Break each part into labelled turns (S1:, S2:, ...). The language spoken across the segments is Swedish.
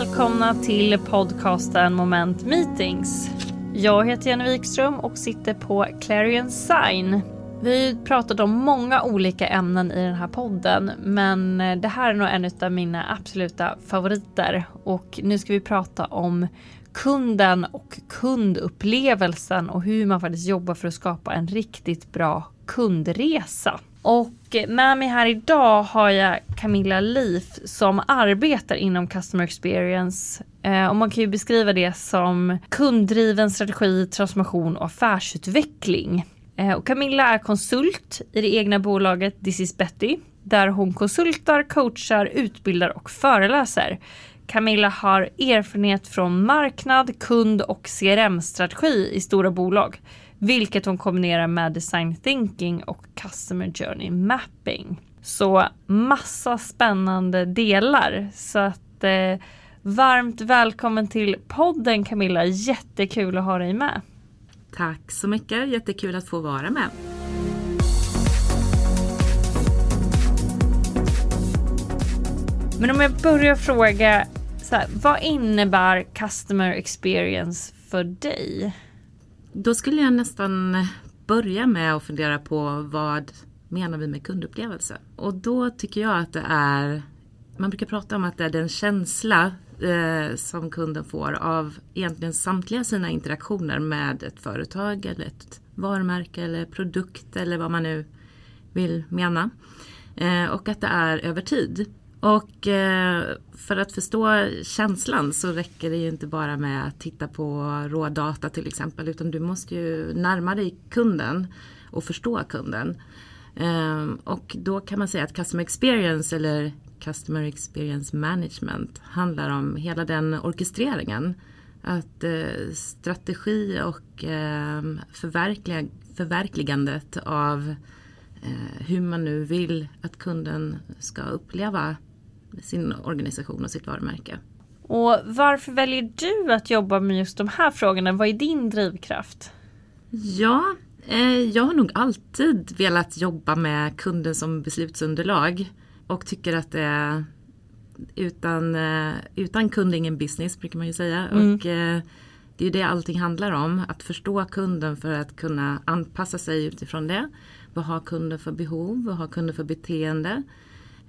S1: Välkomna till podcasten Moment Meetings. Jag heter Jenny Wikström och sitter på Clarion Sign. Vi har pratat om många olika ämnen i den här podden men eh, det här är nog en av mina absoluta favoriter och nu ska vi prata om kunden och kundupplevelsen och hur man faktiskt jobbar för att skapa en riktigt bra kundresa. Och eh, med mig här idag har jag Camilla Leif som arbetar inom Customer Experience. Eh, och man kan ju beskriva det som kunddriven strategi, transformation och affärsutveckling. Eh, och Camilla är konsult i det egna bolaget This is Betty där hon konsultar, coachar, utbildar och föreläser. Camilla har erfarenhet från marknad, kund och CRM-strategi i stora bolag vilket hon kombinerar med design thinking och customer journey mapping. Så massa spännande delar. Så att eh, varmt välkommen till podden Camilla. Jättekul att ha dig med.
S2: Tack så mycket. Jättekul att få vara med.
S1: Men om jag börjar fråga, så här, vad innebär customer experience för dig?
S2: Då skulle jag nästan börja med att fundera på vad menar vi med kundupplevelse? Och då tycker jag att det är, man brukar prata om att det är den känsla eh, som kunden får av egentligen samtliga sina interaktioner med ett företag eller ett varumärke eller produkt eller vad man nu vill mena. Eh, och att det är över tid. Och eh, för att förstå känslan så räcker det ju inte bara med att titta på rådata till exempel utan du måste ju närma dig kunden och förstå kunden. Ehm, och då kan man säga att Customer Experience eller Customer Experience Management handlar om hela den orkestreringen. Att eh, strategi och ehm, förverkligandet av eh, hur man nu vill att kunden ska uppleva sin organisation och sitt varumärke.
S1: Och varför väljer du att jobba med just de här frågorna? Vad är din drivkraft?
S2: Ja, eh, jag har nog alltid velat jobba med kunden som beslutsunderlag och tycker att det är utan, eh, utan kund ingen business brukar man ju säga. Mm. Och, eh, det är det allting handlar om, att förstå kunden för att kunna anpassa sig utifrån det. Vad har kunden för behov? Vad har kunden för beteende?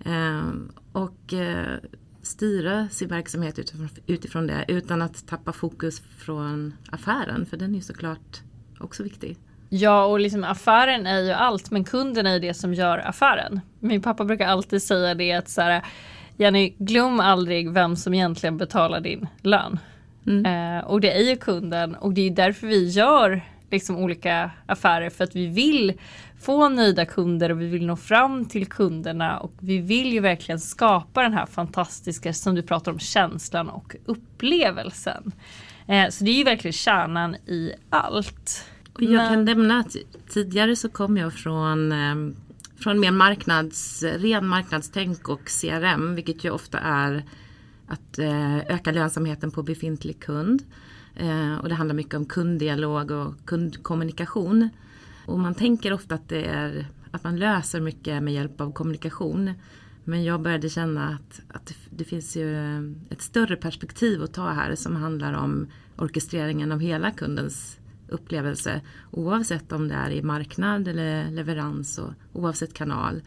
S2: Ehm, och eh, styra sin verksamhet utifrån, utifrån det utan att tappa fokus från affären för den är ju såklart också viktig.
S1: Ja och liksom affären är ju allt men kunden är ju det som gör affären. Min pappa brukar alltid säga det att så här, Jenny glöm aldrig vem som egentligen betalar din lön. Mm. Eh, och det är ju kunden och det är därför vi gör liksom olika affärer för att vi vill få nöjda kunder och vi vill nå fram till kunderna och vi vill ju verkligen skapa den här fantastiska som du pratar om känslan och upplevelsen. Eh, så det är ju verkligen kärnan i allt.
S2: jag Men... kan nämna att tidigare så kom jag från eh, från mer marknads, ren marknadstänk och CRM vilket ju ofta är att eh, öka lönsamheten på befintlig kund. Eh, och det handlar mycket om kunddialog och kundkommunikation. Och man tänker ofta att det är att man löser mycket med hjälp av kommunikation. Men jag började känna att, att det finns ju ett större perspektiv att ta här som handlar om orkestreringen av hela kundens upplevelse. Oavsett om det är i marknad eller leverans och oavsett kanal.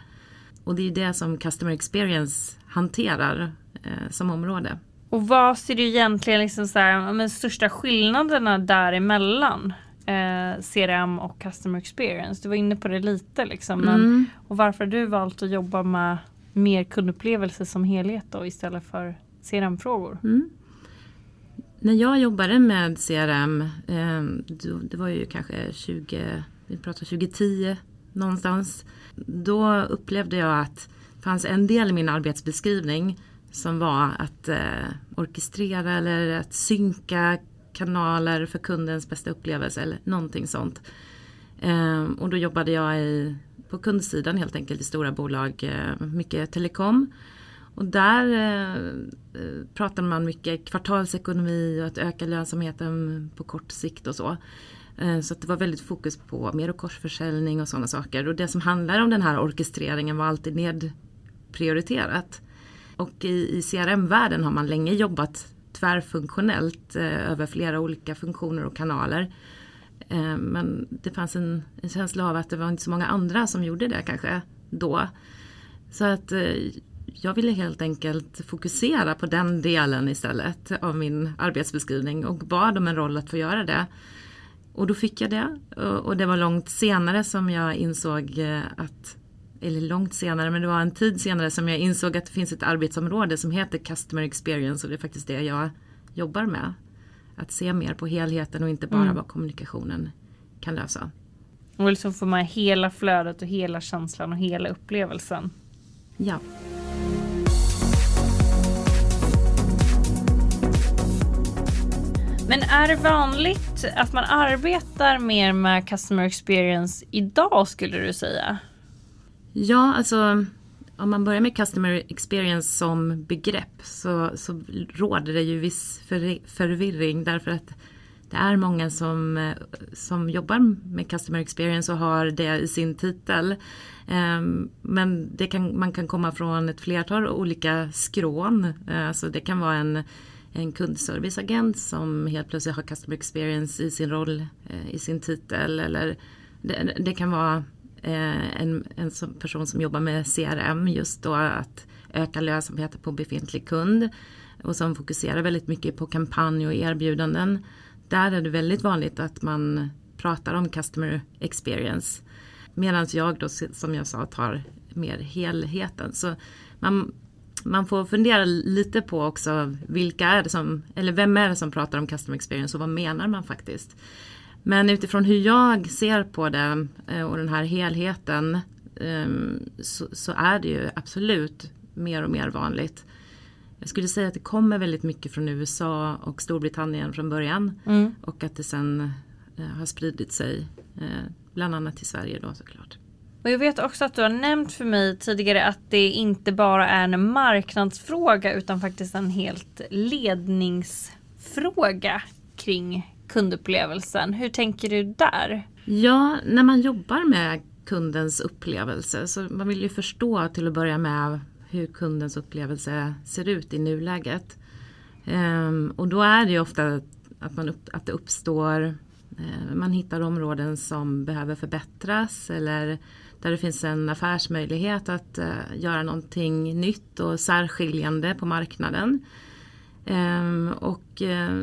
S2: Och det är det som Customer Experience hanterar eh, som område.
S1: Och vad ser du egentligen liksom så här, de största skillnaderna däremellan? Eh, CRM och Customer Experience. Du var inne på det lite liksom. Men, mm. Och varför har du valt att jobba med mer kundupplevelse som helhet då istället för CRM-frågor? Mm.
S2: När jag jobbade med CRM, eh, det var ju kanske 20, vi pratar 2010 någonstans. Då upplevde jag att det fanns en del i min arbetsbeskrivning som var att eh, orkestrera eller att synka kanaler för kundens bästa upplevelse eller någonting sånt. Eh, och då jobbade jag i, på kundsidan helt enkelt i stora bolag, eh, mycket telekom. Och där eh, eh pratade man mycket kvartalsekonomi och att öka lönsamheten på kort sikt och så. Eh, så det var väldigt fokus på mer och korsförsäljning och sådana saker. Och det som handlar om den här orkestreringen var alltid nedprioriterat och i, i CRM-världen har man länge jobbat tvärfunktionellt eh, över flera olika funktioner och kanaler. Eh, men det fanns en, en, känsla av att det var inte så många andra som gjorde det kanske då. Så att eh, jag ville helt enkelt fokusera på den delen istället av min arbetsbeskrivning och bad om en roll att få göra det. Och då fick jag det och det var långt senare som jag insåg eh, att eller långt senare, men det var en tid senare som jag insåg att det finns ett arbetsområde som heter Customer Experience och det är faktiskt det jag jobbar med. Att se mer på helheten och inte bara mm. vad kommunikationen kan lösa.
S1: Och liksom få med hela flödet och hela känslan och hela upplevelsen.
S2: Ja.
S1: Men är det vanligt att man arbetar mer med customer experience idag skulle du säga?
S2: Ja, alltså om man börjar med customer experience som begrepp så, så råder det ju viss förvirring därför att det är många som, som jobbar med customer experience och har det i sin titel. Ehm, men det kan, man kan komma från ett flertal olika skrån. Eh, alltså det kan vara en, en kundserviceagent som helt plötsligt har customer experience i sin roll, eh, i sin titel. Eller det, det kan vara Eh, en, en person som jobbar med CRM just då att öka lönsamheten på befintlig kund och som fokuserar väldigt mycket på kampanj och erbjudanden. Där är det väldigt vanligt att man pratar om customer experience. Medan jag då som jag sa tar mer helheten. Så man, man får fundera lite på också vilka är det som, eller vem är det som pratar om customer experience och vad menar man faktiskt? Men utifrån hur jag ser på det eh, och den här helheten ehm, så, så, är det ju absolut mer och mer vanligt. Jag skulle säga att det kommer väldigt mycket från USA och Storbritannien från början mm. och att det sen eh, har spridit sig eh, bland annat till Sverige då såklart.
S1: Och jag vet också att du har nämnt för mig tidigare att det inte bara är en marknadsfråga utan faktiskt en helt ledningsfråga kring kundupplevelsen. Hur tänker du där?
S2: Ja, när man jobbar med kundens upplevelse så man vill ju förstå till att börja med hur kundens upplevelse ser ut i nuläget. Um, och då är det ju ofta att, man upp, att det uppstår, uh, man hittar områden som behöver förbättras eller där det finns en affärsmöjlighet att uh, göra någonting nytt och särskiljande på marknaden. Um, och uh,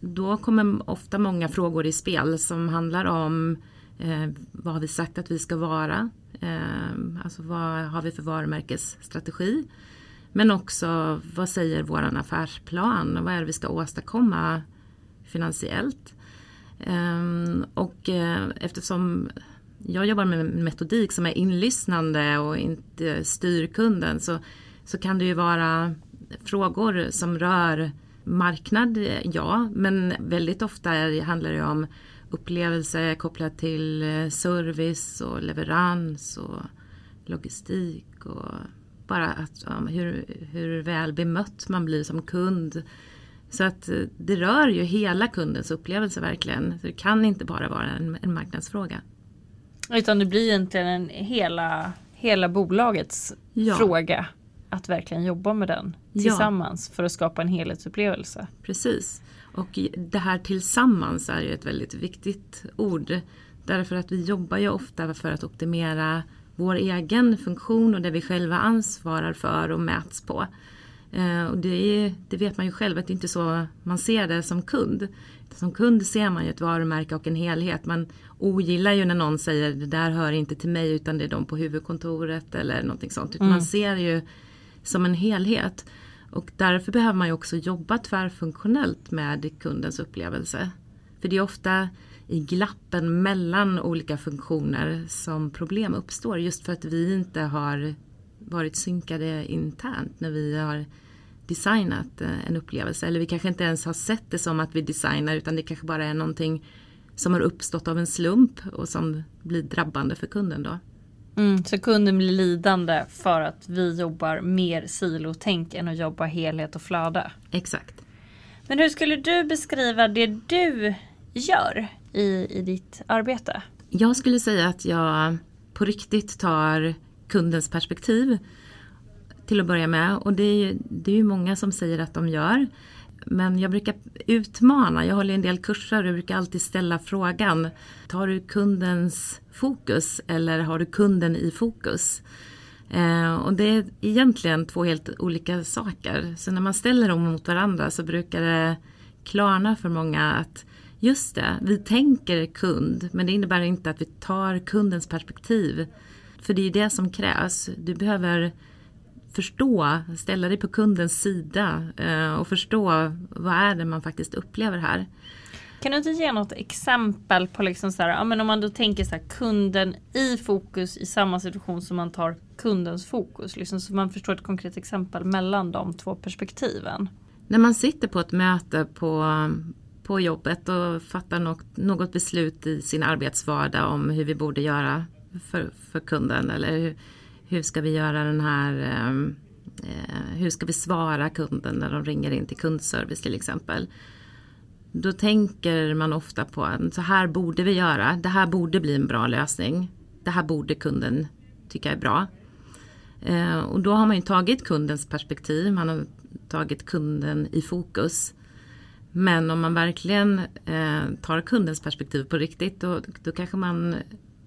S2: då kommer ofta många frågor i spel som handlar om eh, vad har vi sagt att vi ska vara? Eh, alltså vad har vi för varumärkesstrategi? Men också vad säger våran affärsplan? Vad är det vi ska åstadkomma finansiellt? Eh, och eh, eftersom jag jobbar med metodik som är inlyssnande och inte styr kunden så, så kan det ju vara frågor som rör marknad, ja, men väldigt ofta handlar det om upplevelse kopplat till eh, service och leverans och logistik och bara att, ja, hur, hur väl bemött man blir som kund. Så att eh, det rör ju hela kundens upplevelse verkligen. Så det kan inte bara vara en, en marknadsfråga.
S1: Utan det blir egentligen en hela, hela bolagets ja. fråga att verkligen jobba med den tillsammans ja. för att skapa en helhetsupplevelse.
S2: Precis. Och det här tillsammans är ju ett väldigt viktigt ord. Därför att vi jobbar ju ofta för att optimera vår egen funktion och det vi själva ansvarar för och mäts på. Eh, och det, är, det, vet man ju själv att det inte är så man ser det som kund. Som kund ser man ju ett varumärke och en helhet. Man ogillar ju när någon säger det där hör inte till mig utan det är de på huvudkontoret eller någonting sånt. Mm. Man ser ju som en helhet. Och därför behöver man ju också jobba tvärfunktionellt med kundens upplevelse. För det är ofta i glappen mellan olika funktioner som problem uppstår just för att vi inte har varit synkade internt när vi har designat eh, en upplevelse. Eller vi kanske inte ens har sett det som att vi designar utan det kanske bara är någonting som har uppstått av en slump och som blir drabbande för kunden då.
S1: Mm, så kunden blir lidande för att vi jobbar mer silotänk än att jobba helhet och flöde.
S2: Exakt.
S1: Men hur skulle du beskriva det du gör i, i ditt arbete?
S2: Jag skulle säga att jag på riktigt tar kundens perspektiv till att börja med och det är, det är ju många som säger att de gör. Men jag brukar utmana, jag håller en del kurser och brukar alltid ställa frågan Tar du kundens fokus eller har du kunden i fokus? Eh, och det är egentligen två helt olika saker. Så när man ställer dem mot varandra så brukar det klarna för många att just det, vi tänker kund men det innebär inte att vi tar kundens perspektiv. För det är ju det som krävs. Du behöver förstå, ställa dig på kundens sida eh, och förstå vad är det man faktiskt upplever här.
S1: Kan du inte ge något exempel på liksom så här, ja, men om man då tänker så här, kunden i fokus i samma situation som man tar kundens fokus, liksom, så man förstår ett konkret exempel mellan de två perspektiven.
S2: När man sitter på ett möte på, på jobbet och fattar något, något beslut i sin arbetsvardag om hur vi borde göra för, för kunden eller hur, hur ska vi göra den här ehm, eh, hur ska vi svara kunden när de ringer in till kundservice till exempel. Då tänker man ofta på att så här borde vi göra, det här borde bli en bra lösning. Det här borde kunden tycka är bra. Eh, och då har man ju tagit kundens perspektiv, man har tagit kunden i fokus. Men om man verkligen eh, tar kundens perspektiv på riktigt då, då kanske man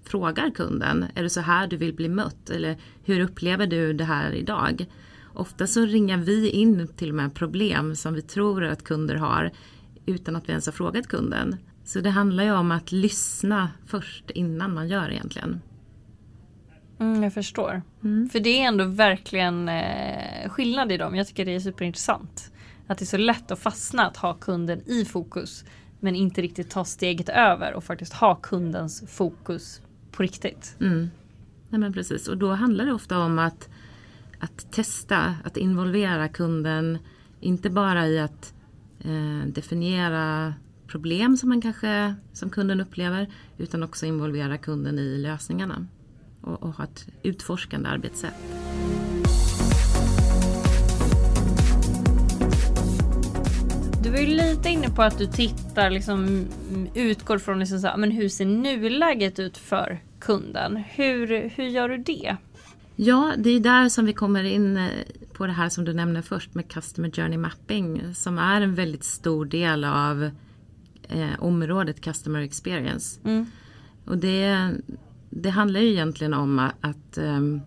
S2: frågar kunden, är det så här du vill bli mött? Eller hur upplever du det här idag? Ofta så ringar vi in till och med problem som vi tror att kunder har utan att vi ens har frågat kunden. Så det handlar ju om att lyssna först innan man gör egentligen.
S1: Mm, jag förstår. Mm. För det är ändå verkligen eh, skillnad i dem. Jag tycker det är superintressant. Att det är så lätt att fastna att ha kunden i fokus men inte riktigt ta steget över och faktiskt ha kundens fokus på riktigt.
S2: Mm. Nej, men precis och då handlar det ofta om att, att testa, att involvera kunden. Inte bara i att eh, definiera problem som man kanske som kunden upplever utan också involvera kunden i lösningarna och, och ha ett utforskande arbetssätt.
S1: Var ju lite inne på att du tittar, liksom, utgår från liksom så, men hur ser nuläget ut för kunden? Hur, hur gör du det?
S2: Ja, det är där som vi kommer in eh, på det här som du nämnde först med Customer Journey Mapping som är en väldigt stor del av eh, området Customer Experience. Mm. Och det, det handlar ju egentligen om att, att um,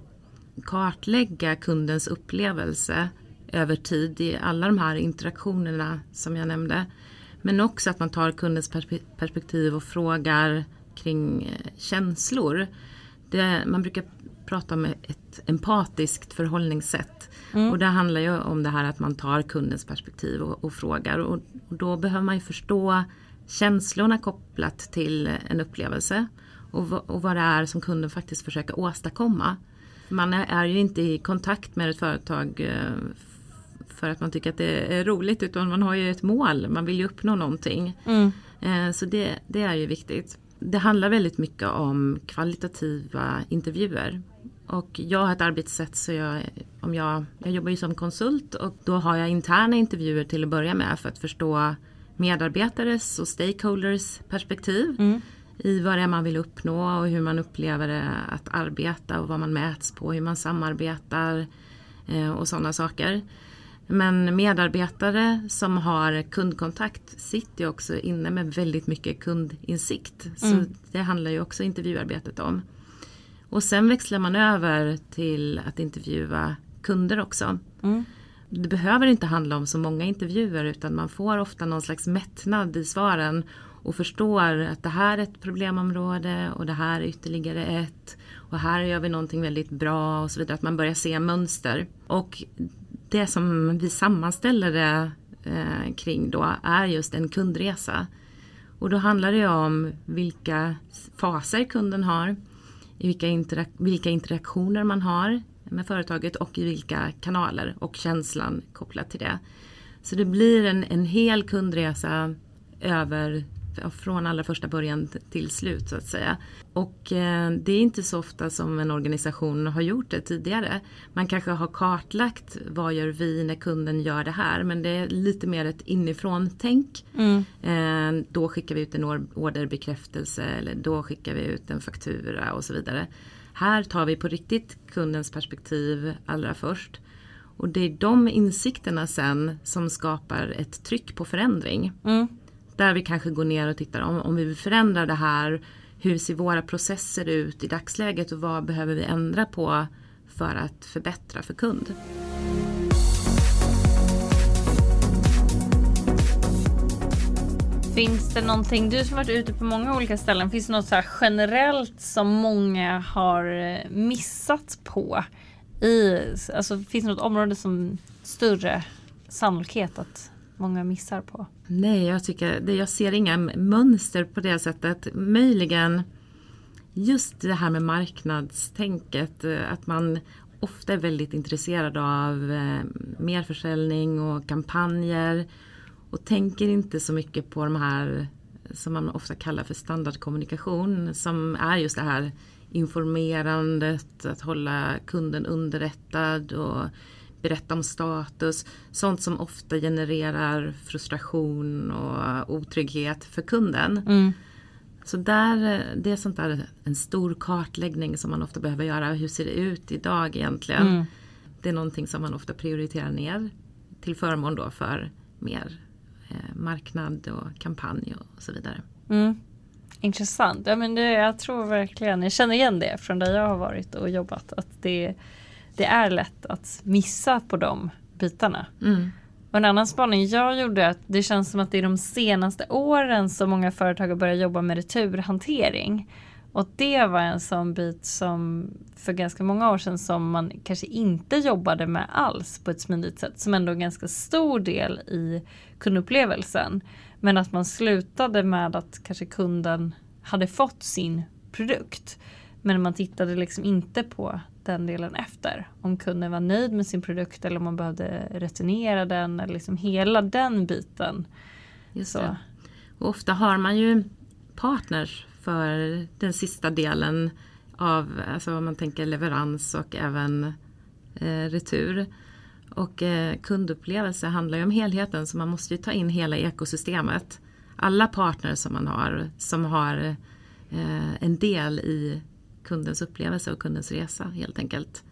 S2: kartlägga kundens upplevelse över tid i alla de här interaktionerna som jag nämnde. Men också att man tar kundens perspektiv och frågar kring eh, känslor. Det, man brukar prata om ett empatiskt förhållningssätt. Mm. Och det handlar ju om det här att man tar kundens perspektiv och, och frågar. Och, och, då behöver man ju förstå känslorna kopplat till en upplevelse. Och, och vad det är som kunden faktiskt försöker åstadkomma. Man är, är ju inte i kontakt med ett företag eh, för att man tycker att det är roligt utan man har ju ett mål, man vill ju uppnå någonting. Mm. Eh, så det, det är ju viktigt. Det handlar väldigt mycket om kvalitativa intervjuer. Och jag har ett arbetssätt så jag, om jag, jag jobbar ju som konsult och då har jag interna intervjuer till att börja med för att förstå medarbetares och stakeholders perspektiv. Mm. i vad det är man vill uppnå och hur man upplever det att arbeta och vad man mäts på, hur man samarbetar eh, och sådana saker. Men medarbetare som har kundkontakt sitter ju också inne med väldigt mycket kundinsikt. Så mm. det handlar ju också intervjuarbetet om. Och sen växlar man över till att intervjua kunder också. Mm. Det behöver inte handla om så många intervjuer utan man får ofta någon slags mättnad i svaren och förstår att det här är ett problemområde och det här är ytterligare ett och här gör vi någonting väldigt bra och så vidare. Att man börjar se mönster. Och det som vi sammanställer det eh, kring då är just en kundresa. Och då handlar det om vilka faser kunden har, vilka, interak vilka interaktioner man har med företaget och i vilka kanaler och känslan kopplat till det. Så det blir en, en hel kundresa över från allra första början till slut så att säga. Och eh, det är inte så ofta som en organisation har gjort det tidigare. Man kanske har kartlagt vad gör vi när kunden gör det här men det är lite mer ett inifrån-tänk. Mm. Eh, då skickar vi ut en orderbekräftelse eller då skickar vi ut en faktura och så vidare. Här tar vi på riktigt kundens perspektiv allra först Och det är de insikterna sen som skapar ett tryck på förändring.
S1: Mm.
S2: Där vi kanske går ner och tittar om, om vi vill förändra det här. Hur ser våra processer ut i dagsläget och vad behöver vi ändra på för att förbättra för kund?
S1: Finns det någonting, du som varit ute på många olika ställen, finns det något så här generellt som många har eh, missat på? I, alltså, finns det något område som större sannolikhet att många missar på?
S2: Nej, jag, tycker, jag ser inga mönster på det sättet. Möjligen just det här med marknadstänket, eh, att man ofta är väldigt intresserad av eh, merförsäljning och kampanjer och tänker inte så mycket på de här eh, som man ofta kallar för standardkommunikation som är just det här informerandet, att hålla kunden underrättad och berätta om status. Sånt som ofta genererar frustration och otrygghet för kunden.
S1: Mm.
S2: Så där, det är sånt där en stor kartläggning som man ofta behöver göra. Hur ser det ut idag egentligen?
S1: Mm.
S2: Det är någonting som man ofta prioriterar ner till förmån då för mer eh, marknad och kampanj och så vidare.
S1: Mm. Intressant. Ja, men det, jag tror verkligen, jag känner igen det från där jag har varit och jobbat. Att det, det är lätt att missa på de bitarna.
S2: Mm.
S1: Och en annan spaning jag gjorde är att det känns som att det är de senaste åren som många företag har börjat jobba med returhantering. Och det var en sån bit som för ganska många år sedan som man kanske inte jobbade med alls på ett smidigt sätt. Som ändå är en ganska stor del i kundupplevelsen. Men att man slutade med att kanske kunden hade fått sin produkt. Men man tittade liksom inte på den delen efter. Om kunden var nöjd med sin produkt eller om man behövde returnera den. Eller liksom hela den biten.
S2: Just
S1: Så.
S2: det. Och ofta har man ju partners för den sista delen av, alltså om man tänker leverans och även eh, retur. Och eh, kundupplevelse handlar ju om helheten så man måste ju ta in hela ekosystemet. Alla partners som man har som har eh, en del i kundens upplevelse och kundens resa helt enkelt.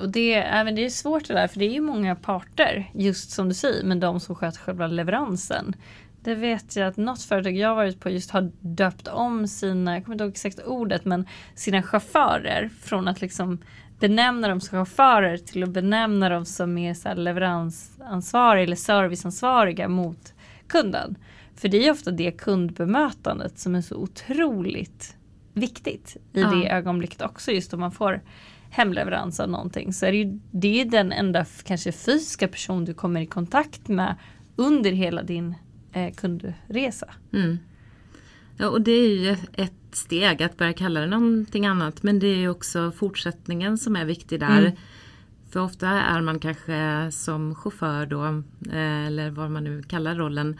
S1: Och det, även det är svårt det där för det är ju många parter just som du säger men de som sköter själva leveransen. Det vet jag att något företag jag varit på just har döpt om sina, jag kommer inte ihåg exakt ordet, men sina chaufförer från att liksom benämna dem som chaufförer till att benämna dem som är så här leveransansvariga eller serviceansvariga mot kunden. För det är ju ofta det kundbemötandet som är så otroligt viktigt i
S2: Ja.
S1: det ögonblicket också just om man får hemleverans av någonting så är det ju det är den enda kanske fysiska person du kommer i kontakt med under hela din eh, kundresa.
S2: Mm. Ja, och det är ju ett steg att börja kalla det någonting annat men det är också fortsättningen som är viktig där.
S1: Mm.
S2: För ofta är man kanske som chaufför då, eh, eller vad man nu kallar rollen,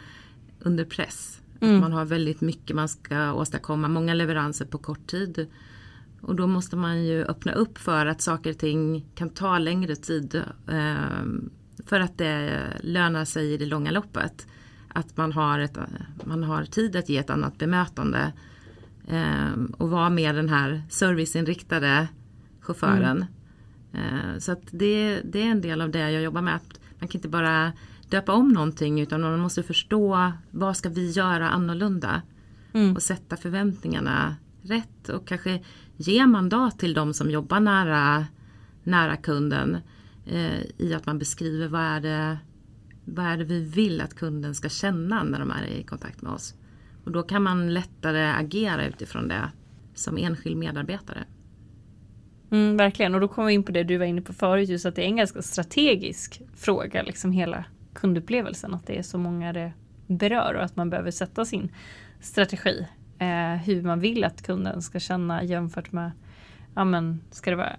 S2: under press.
S1: Mm.
S2: Man har väldigt mycket man ska åstadkomma, många leveranser på kort tid. Och då måste man ju öppna upp för att saker och ting kan ta längre tid. Eh, för att det lönar sig i det långa loppet. Att man har, ett, man har tid att ge ett annat bemötande. Eh, och vara mer den här serviceinriktade chauffören. Eh, så att det, det är en del av det jag jobbar med. Att man kan inte bara döpa om någonting utan man måste förstå vad ska vi göra annorlunda.
S1: Mm.
S2: Och sätta förväntningarna rätt och kanske ge mandat till de som jobbar nära, nära kunden. Eh, I att man beskriver vad är, det, vad är det vi vill att kunden ska känna när de är i kontakt med oss. Och då kan man lättare agera utifrån det som enskild medarbetare.
S1: Mm, verkligen, och då kommer vi in på det du var inne på förut, just att det är en ganska strategisk fråga, liksom hela kundupplevelsen, att det är så många det berör och att man behöver sätta sin strategi, eh, hur man vill att kunden ska känna jämfört med, ja men ska det vara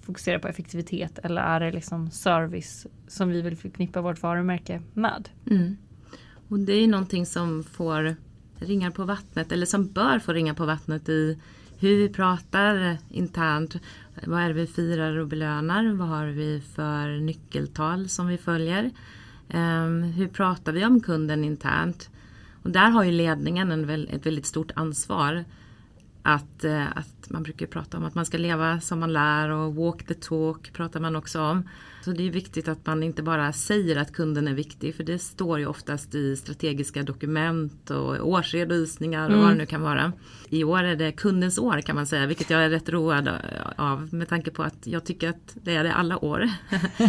S1: fokusera på effektivitet eller är det liksom service som vi vill förknippa vårt varumärke med?
S2: Mm. Och det är ju någonting som får ringar på vattnet eller som bör få ringar på vattnet i hur vi pratar internt. Vad är det vi firar och belönar? Vad har vi för nyckeltal som vi följer? Ehm, hur pratar vi om kunden internt? Och där har ju ledningen en ett väldigt stort ansvar. att, eh, att man brukar prata om att man ska leva som man lär och walk the talk pratar man också om. Så det är viktigt att man inte bara säger att kunden är viktig för det står ju oftast i strategiska dokument och årsredovisningar och mm. vad det nu kan vara. I år är det kundens år kan man säga vilket jag är rätt road av med tanke på att jag tycker att det är det alla år.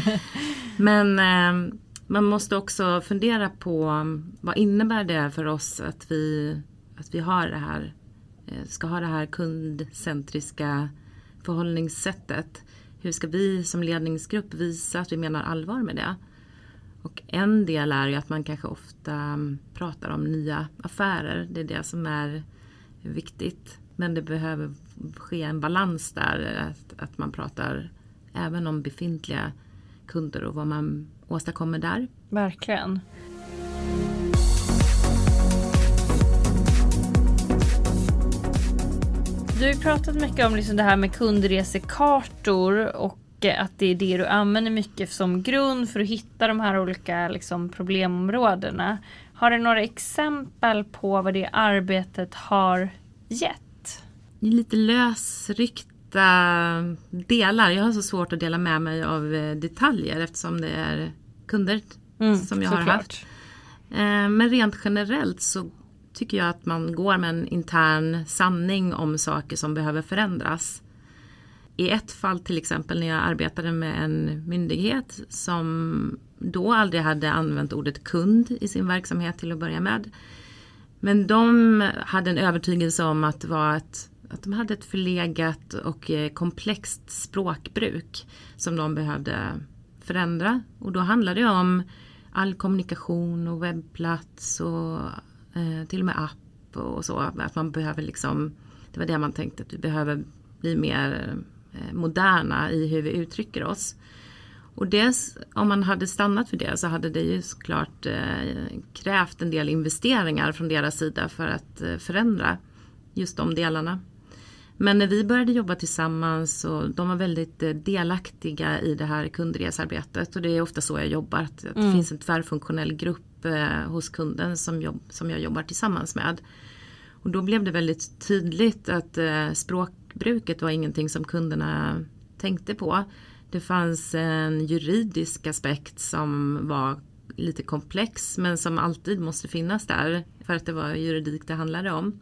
S2: Men eh, man måste också fundera på um, vad innebär det för oss att vi, att vi har det här eh, ska ha det här kundcentriska förhållningssättet. Hur ska vi som ledningsgrupp visa att vi menar allvar med det? Och en del är ju att man kanske ofta um, pratar om nya affärer. Det är det som är viktigt. Men det behöver ske en balans där. Att, att man pratar även om befintliga kunder och vad man åstadkommer där.
S1: Verkligen. Du har pratat mycket om liksom det här med kundresekartor och att det är det du använder mycket som grund för att hitta de här olika liksom, problemområdena. Har du några exempel på vad det arbetet har gett?
S2: Lite lösryckta delar. Jag har så svårt att dela med mig av eh, detaljer eftersom det är kunder mm, som jag har klart. haft. Eh, men rent generellt så tycker jag att man går med en intern sanning om saker som behöver förändras. I ett fall till exempel när jag arbetade med en myndighet som då aldrig hade använt ordet kund i sin verksamhet till att börja med. Men de hade en övertygelse om att, var ett, att de hade ett förlegat och eh, komplext språkbruk som de behövde förändra. Och då handlar det om all kommunikation och webbplats och eh, till och med app och så. Att man behöver liksom, det var det man tänkte, att vi behöver bli mer eh, moderna i hur vi uttrycker oss. Och dels om man hade stannat för det så hade det ju såklart eh, krävt en del investeringar från deras sida för att eh, förändra just de delarna. Men när vi började jobba tillsammans och de var väldigt eh, delaktiga i det här kundresarbetet och det är ofta så jag jobbar. Att mm. det finns en tvärfunktionell grupp eh, hos kunden som, jobb, som jag jobbar tillsammans med. Och då blev det väldigt tydligt att eh, språkbruket var ingenting som kunderna tänkte på. Det fanns en juridisk aspekt som var lite komplex men som alltid måste finnas där för att det var juridik det handlade om.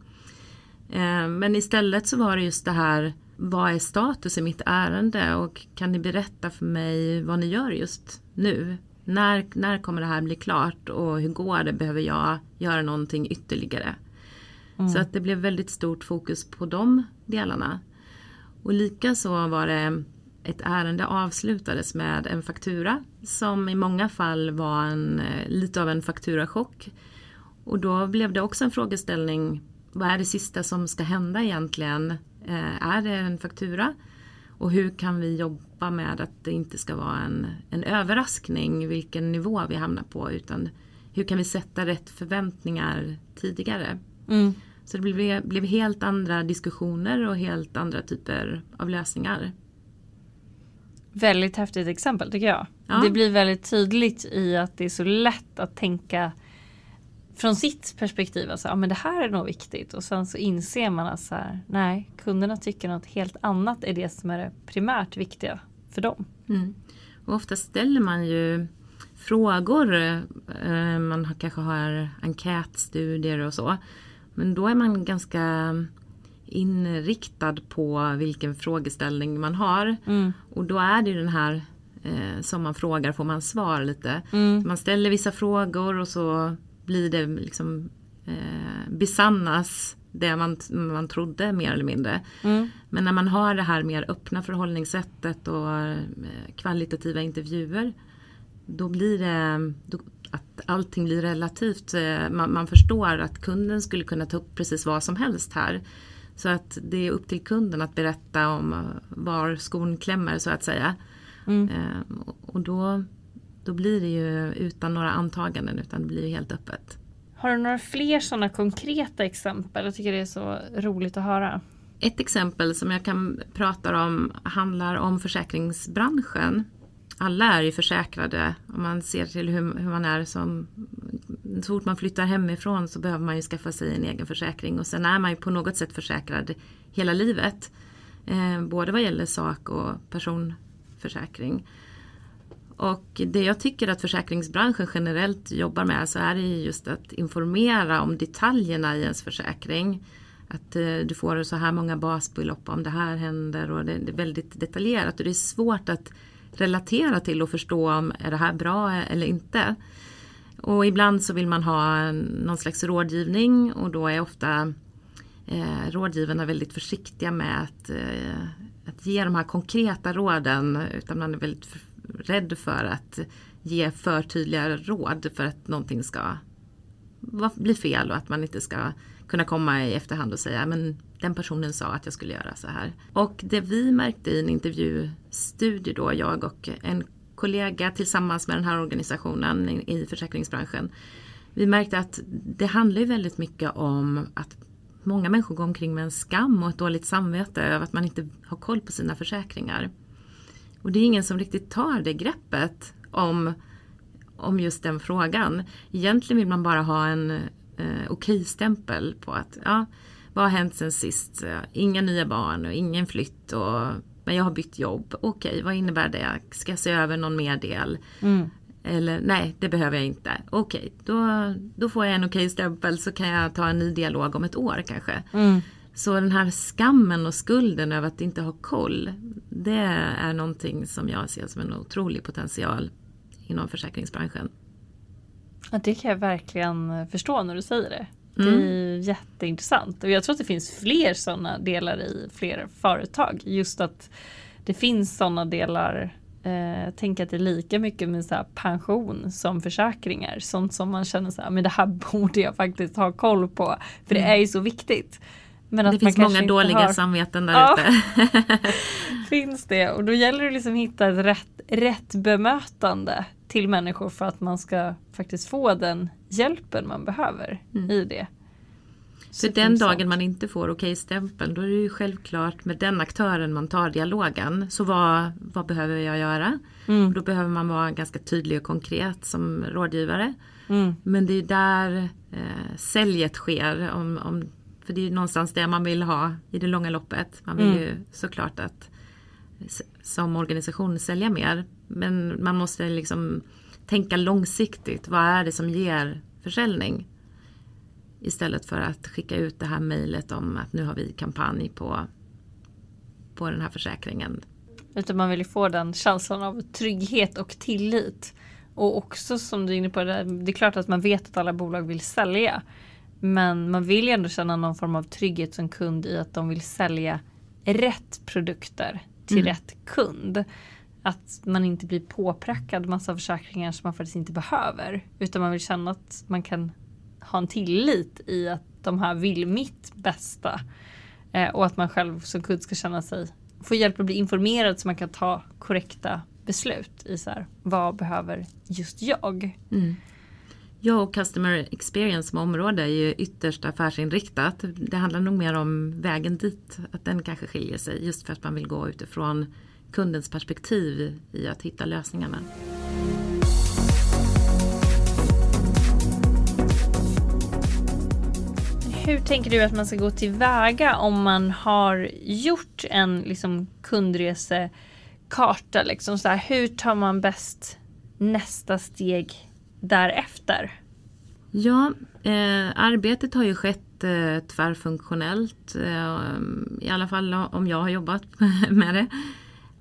S2: Eh, men istället så var det just det här vad är status i mitt ärende och kan ni berätta för mig vad ni gör just nu? När, när kommer det här bli klart och hur går det? Behöver jag göra någonting ytterligare? Mm. Så att det blev väldigt stort fokus på de delarna. Och likaså var det ett ärende avslutades med en faktura som i många fall var en, eh, lite av en fakturachock. Och då blev det också en frågeställning, vad är det sista som ska hända egentligen? Eh, är det en faktura? Och hur kan vi jobba med att det inte ska vara en, en överraskning vilken nivå vi hamnar på utan hur kan vi sätta rätt förväntningar tidigare? Mm. Så det blev, blev helt andra diskussioner och helt andra typer av lösningar.
S1: Väldigt häftigt exempel tycker jag. Ja. Det blir väldigt tydligt i att det är så lätt att tänka från sitt perspektiv, alltså, ja men det här är nog viktigt och sen så inser man att så här, nej, kunderna tycker något helt annat är det som är det primärt viktiga för dem. Mm.
S2: Och ofta ställer man ju frågor, eh, man kanske har enkätstudier och så, men då är man ganska inriktad på vilken frågeställning man har. Mm. Och då är det den här eh, som man frågar får man svar lite. Mm. Man ställer vissa frågor och så blir det liksom eh, besannas det man, man trodde mer eller mindre. Mm. Men när man har det här mer öppna förhållningssättet och eh, kvalitativa intervjuer då blir det då, att allting blir relativt. Eh, man, man, förstår att kunden skulle kunna ta upp precis vad som helst här. Så att det är upp till kunden att berätta om eh, var skon klämmer så att säga. Mm. Och då då blir det ju utan några antaganden utan det blir helt öppet.
S1: Har du några fler sådana konkreta exempel? Jag tycker det är så roligt att höra.
S2: Ett exempel som jag kan prata om handlar om försäkringsbranschen. Alla är ju försäkrade om man ser till hur, hur man är som så fort man flyttar hemifrån så behöver man ju skaffa sig en egen försäkring och sen är man ju på något sätt försäkrad hela livet. Eh, både vad gäller sak och personförsäkring. Och det jag tycker att försäkringsbranschen generellt jobbar med så är det just att informera om detaljerna i ens försäkring. Att eh, du får så här många basbelopp om det här händer och det, det, är väldigt detaljerat och det är svårt att relatera till och förstå om är det här bra eller inte. Och ibland så vill man ha någon slags rådgivning och då är ofta eh, rådgivarna väldigt försiktiga med att, eh, att ge de här konkreta råden utan man är väldigt rädd för att ge för tydliga råd för att någonting ska bli fel och att man inte ska kunna komma i efterhand och säga men den personen sa att jag skulle göra så här. Och det vi märkte i en intervjustudie då, jag och en kollega tillsammans med den här organisationen i försäkringsbranschen. Vi märkte att det handlar väldigt mycket om att många människor går omkring med en skam och ett dåligt samvete över att man inte har koll på sina försäkringar. Och det är ingen som riktigt tar det greppet om, om just den frågan. Egentligen vill man bara ha en eh, okej-stämpel på att ja, vad har hänt sen sist? Inga nya barn och ingen flytt och men jag har bytt jobb. Okej, vad innebär det? Ska jag se över någon mer del? Mm. Eller nej, det behöver jag inte. Okej, då, då får jag en okej okay stämpel så kan jag ta en ny dialog om ett år kanske. Mm. Så den här skammen och skulden över att inte ha koll. Det är någonting som jag ser som en otrolig potential inom försäkringsbranschen.
S1: Ja, det kan jag verkligen förstå när du säger det. Det är mm. jätteintressant och jag tror att det finns fler sådana delar i fler företag. Just att det finns sådana delar eh, tänk att det är lika mycket med så pension som försäkringar. Sånt som man känner så här, men det här borde jag faktiskt ha koll på. För mm. det är ju så viktigt.
S2: Men det finns många dåliga har... samveten där ja. ute.
S1: finns det och då gäller det liksom att hitta ett rätt, rätt bemötande till människor för att man ska faktiskt få den hjälpen man behöver mm. i det.
S2: Så för den dagen man inte får okej-stämpeln då är det ju självklart med den aktören man tar dialogen. Så vad, vad behöver jag göra? Mm. Då behöver man vara ganska tydlig och konkret som rådgivare. Mm. Men det är där eh, säljet sker. Om, om, för det är någonstans det man vill ha i det långa loppet. Man vill mm. ju såklart att som organisation sälja mer. Men man måste liksom tänka långsiktigt. Vad är det som ger försäljning? Istället för att skicka ut det här mejlet om att nu har vi kampanj på, på den här försäkringen.
S1: Utan man vill ju få den känslan av trygghet och tillit. Och också som du är inne på, det, det är klart att man vet att alla bolag vill sälja. Men man vill ju ändå känna någon form av trygghet som kund i att de vill sälja rätt produkter till mm. rätt kund. Att man inte blir påprackad massa försäkringar som man faktiskt inte behöver. Utan man vill känna att man kan ha en tillit i att de här vill mitt bästa. Eh, och att man själv som kund ska känna sig, få hjälp att bli informerad så man kan ta korrekta beslut i så här, vad behöver just jag? Mm.
S2: Jag och Customer Experience som område är ju ytterst affärsinriktat. Det handlar nog mer om vägen dit, att den kanske skiljer sig just för att man vill gå utifrån kundens perspektiv i att hitta lösningarna.
S1: Hur tänker du att man ska gå tillväga om man har gjort en liksom, kundresekarta? Liksom så här, hur tar man bäst nästa steg därefter?
S2: Ja, eh, arbetet har ju skett eh, tvärfunktionellt. Eh, I alla fall om jag har jobbat med det.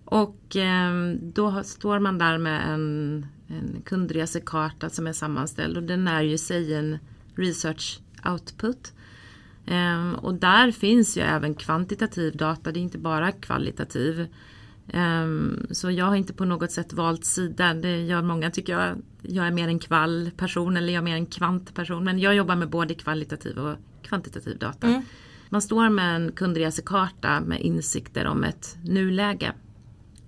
S2: Och eh, då står man där med en, en kundresekarta som är sammanställd och den är ju sig en research output. Eh, och där finns ju även kvantitativ data, det är inte bara kvalitativ. Um, så jag har inte på något sätt valt sida. Det gör många tycker jag. Jag är mer en kvall-person eller jag är mer en kvant-person. Men jag jobbar med både kvalitativ och kvantitativ data. Mm. Man står med en kundresekarta med insikter om ett nuläge.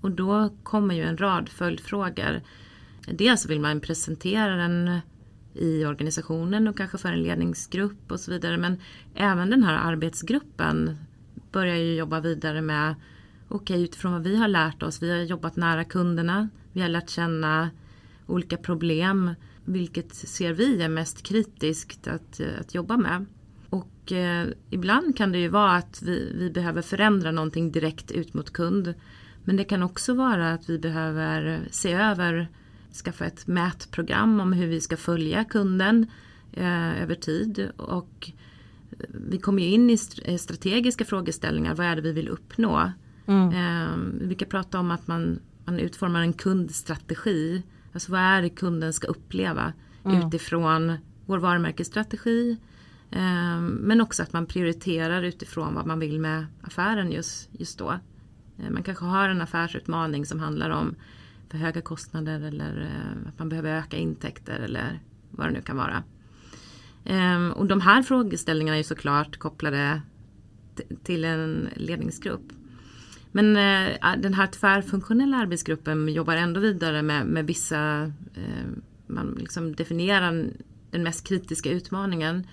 S2: Och då kommer ju en rad följdfrågor. Dels vill man presentera den i organisationen och kanske för en ledningsgrupp och så vidare. Men även den här arbetsgruppen börjar ju jobba vidare med okej okay, utifrån vad vi har lärt oss, vi har jobbat nära kunderna, vi har lärt känna olika problem. vilket ser vi är mest kritiskt att, eh, att jobba med. Och eh, ibland kan det ju vara att vi, vi behöver förändra någonting direkt ut mot kund. Men det kan också vara att vi behöver se över, skaffa ett mätprogram om hur vi ska följa kunden eh, över tid. Och vi kommer ju in i strategiska frågeställningar. Vad är det vi vill uppnå? Mm. Eh, vi kan prata om att man, man utformar en kundstrategi. Alltså vad är det kunden ska uppleva mm. utifrån vår varumärkesstrategi. Eh, men också att man prioriterar utifrån vad man vill med affären just, just då. Eh, man kanske har en affärsutmaning som handlar om för höga kostnader eller eh, att man behöver öka intäkter eller vad det nu kan vara. Ehm, och de här frågeställningarna är såklart kopplade till en ledningsgrupp. Men eh, den här tvärfunktionella arbetsgruppen jobbar ändå vidare med, med vissa, man liksom definierar den mest kritiska utmaningen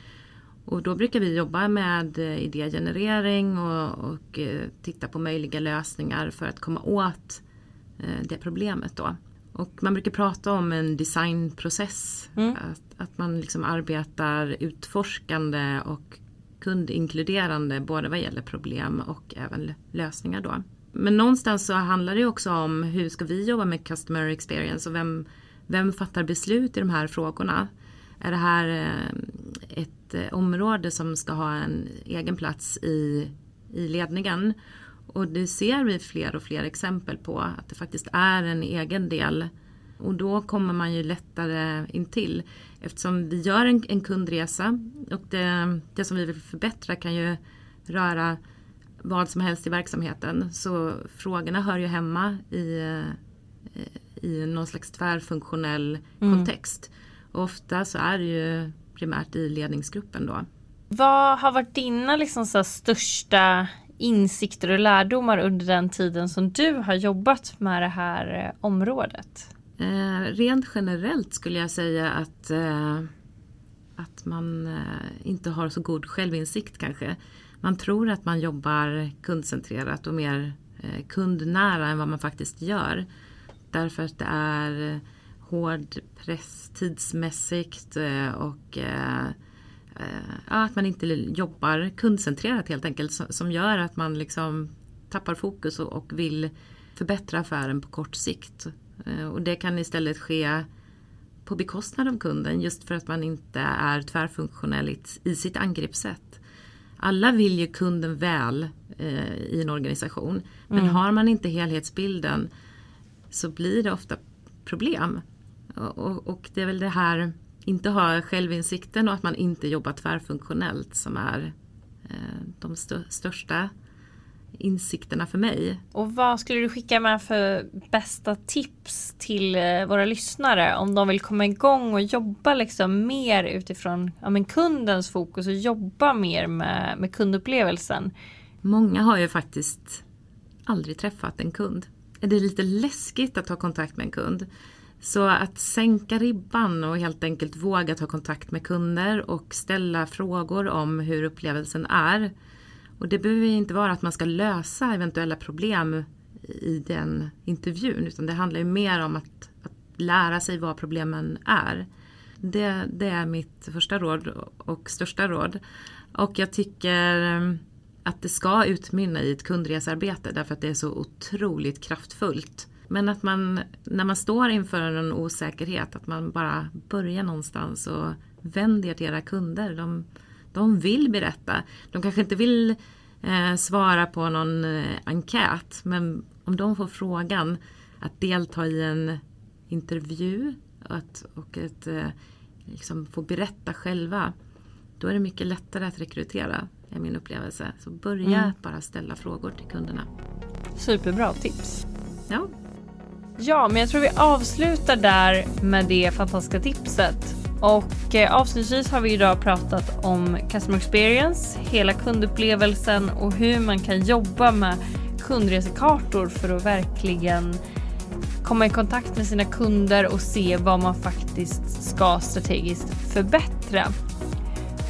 S2: och då brukar vi jobba med eh, idégenerering och, och eh, titta på möjliga lösningar för att komma åt eh, det problemet då. Och man brukar prata om en designprocess. Mm. Att, att man liksom arbetar utforskande och kundinkluderande både vad gäller problem och även lösningar då. Men någonstans så handlar det också om hur ska vi jobba med customer experience och vem, vem fattar beslut i de här frågorna? Är det här eh, ett eh, område som ska ha en egen plats i, i ledningen. Och det ser vi fler och fler exempel på att det faktiskt är en egen del. Och då kommer man ju lättare in till eftersom vi gör en, en kundresa och det, det som vi vill förbättra kan ju röra vad som helst i verksamheten. Så frågorna hör ju hemma i, eh, i någon slags tvärfunktionell mm. kontext. Och ofta så är det ju primärt i ledningsgruppen då.
S1: Vad har varit dina liksom så största insikter och lärdomar under den tiden som du har jobbat med det här eh, området?
S2: Eh, rent generellt skulle jag säga att, eh, att man eh, inte har så god självinsikt kanske. Man tror att man jobbar kundcentrerat och mer eh, kundnära än vad man faktiskt gör. Därför att det är eh, hård press tidsmässigt eh, och eh, eh, att man inte jobbar kundcentrerat helt enkelt som gör att man liksom tappar fokus och vill förbättra affären på kort sikt. Och det kan istället ske på bekostnad av kunden just för att man inte är tvärfunktionell i sitt angreppssätt. Alla vill ju kunden väl i en organisation men mm. har man inte helhetsbilden så blir det ofta problem. Och, och, det är väl det här, inte ha självinsikten och att man inte jobbar tvärfunktionellt som är eh, de st största insikterna för mig.
S1: Och vad skulle du skicka med för bästa tips till eh, våra lyssnare om de vill komma igång och jobba liksom mer utifrån ja, men kundens fokus och jobba mer med, med kundupplevelsen?
S2: Många har ju faktiskt aldrig träffat en kund. Det är lite läskigt att ta kontakt med en kund. Så att sänka ribban och helt enkelt våga ta kontakt med kunder och ställa frågor om hur upplevelsen är. Och det behöver inte vara att man ska lösa eventuella problem i den intervjun utan det handlar ju mer om att, att lära sig vad problemen är. Det, det, är mitt första råd och största råd. Och jag tycker um, att det ska utmynna i ett kundresarbete därför att det är så otroligt kraftfullt. Men att man, när man står inför en osäkerhet, att man bara börjar någonstans och vänder till era kunder. De, de vill berätta. De kanske inte vill eh, svara på någon eh, enkät, men om de får frågan att delta i en intervju att, och att eh, liksom få berätta själva, då är det mycket lättare att rekrytera, är min upplevelse. Så börja mm. bara ställa frågor till kunderna.
S1: Superbra tips.
S2: Ja,
S1: Ja, men jag tror vi avslutar där med det fantastiska tipset. Och eh, avslutningsvis har vi idag pratat om customer experience, hela kundupplevelsen och hur man kan jobba med kundresekartor för att verkligen komma i kontakt med sina kunder och se vad man faktiskt ska strategiskt förbättra.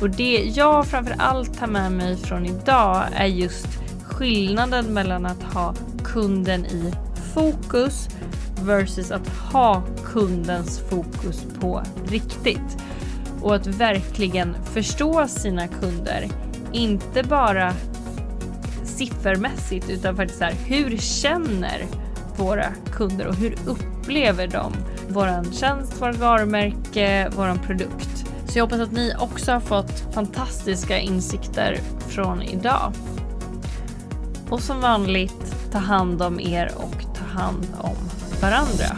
S1: Och det jag framför allt tar med mig från idag är just skillnaden mellan att ha kunden i fokus versus att ha kundens fokus på riktigt. Och att verkligen förstå sina kunder. Inte bara siffermässigt utan faktiskt så här, hur känner våra kunder och hur upplever de våran tjänst, vårt varumärke, våran produkt. Så jag hoppas att ni också har fått fantastiska insikter från idag. Och som vanligt, ta hand om er och ta hand om varandra.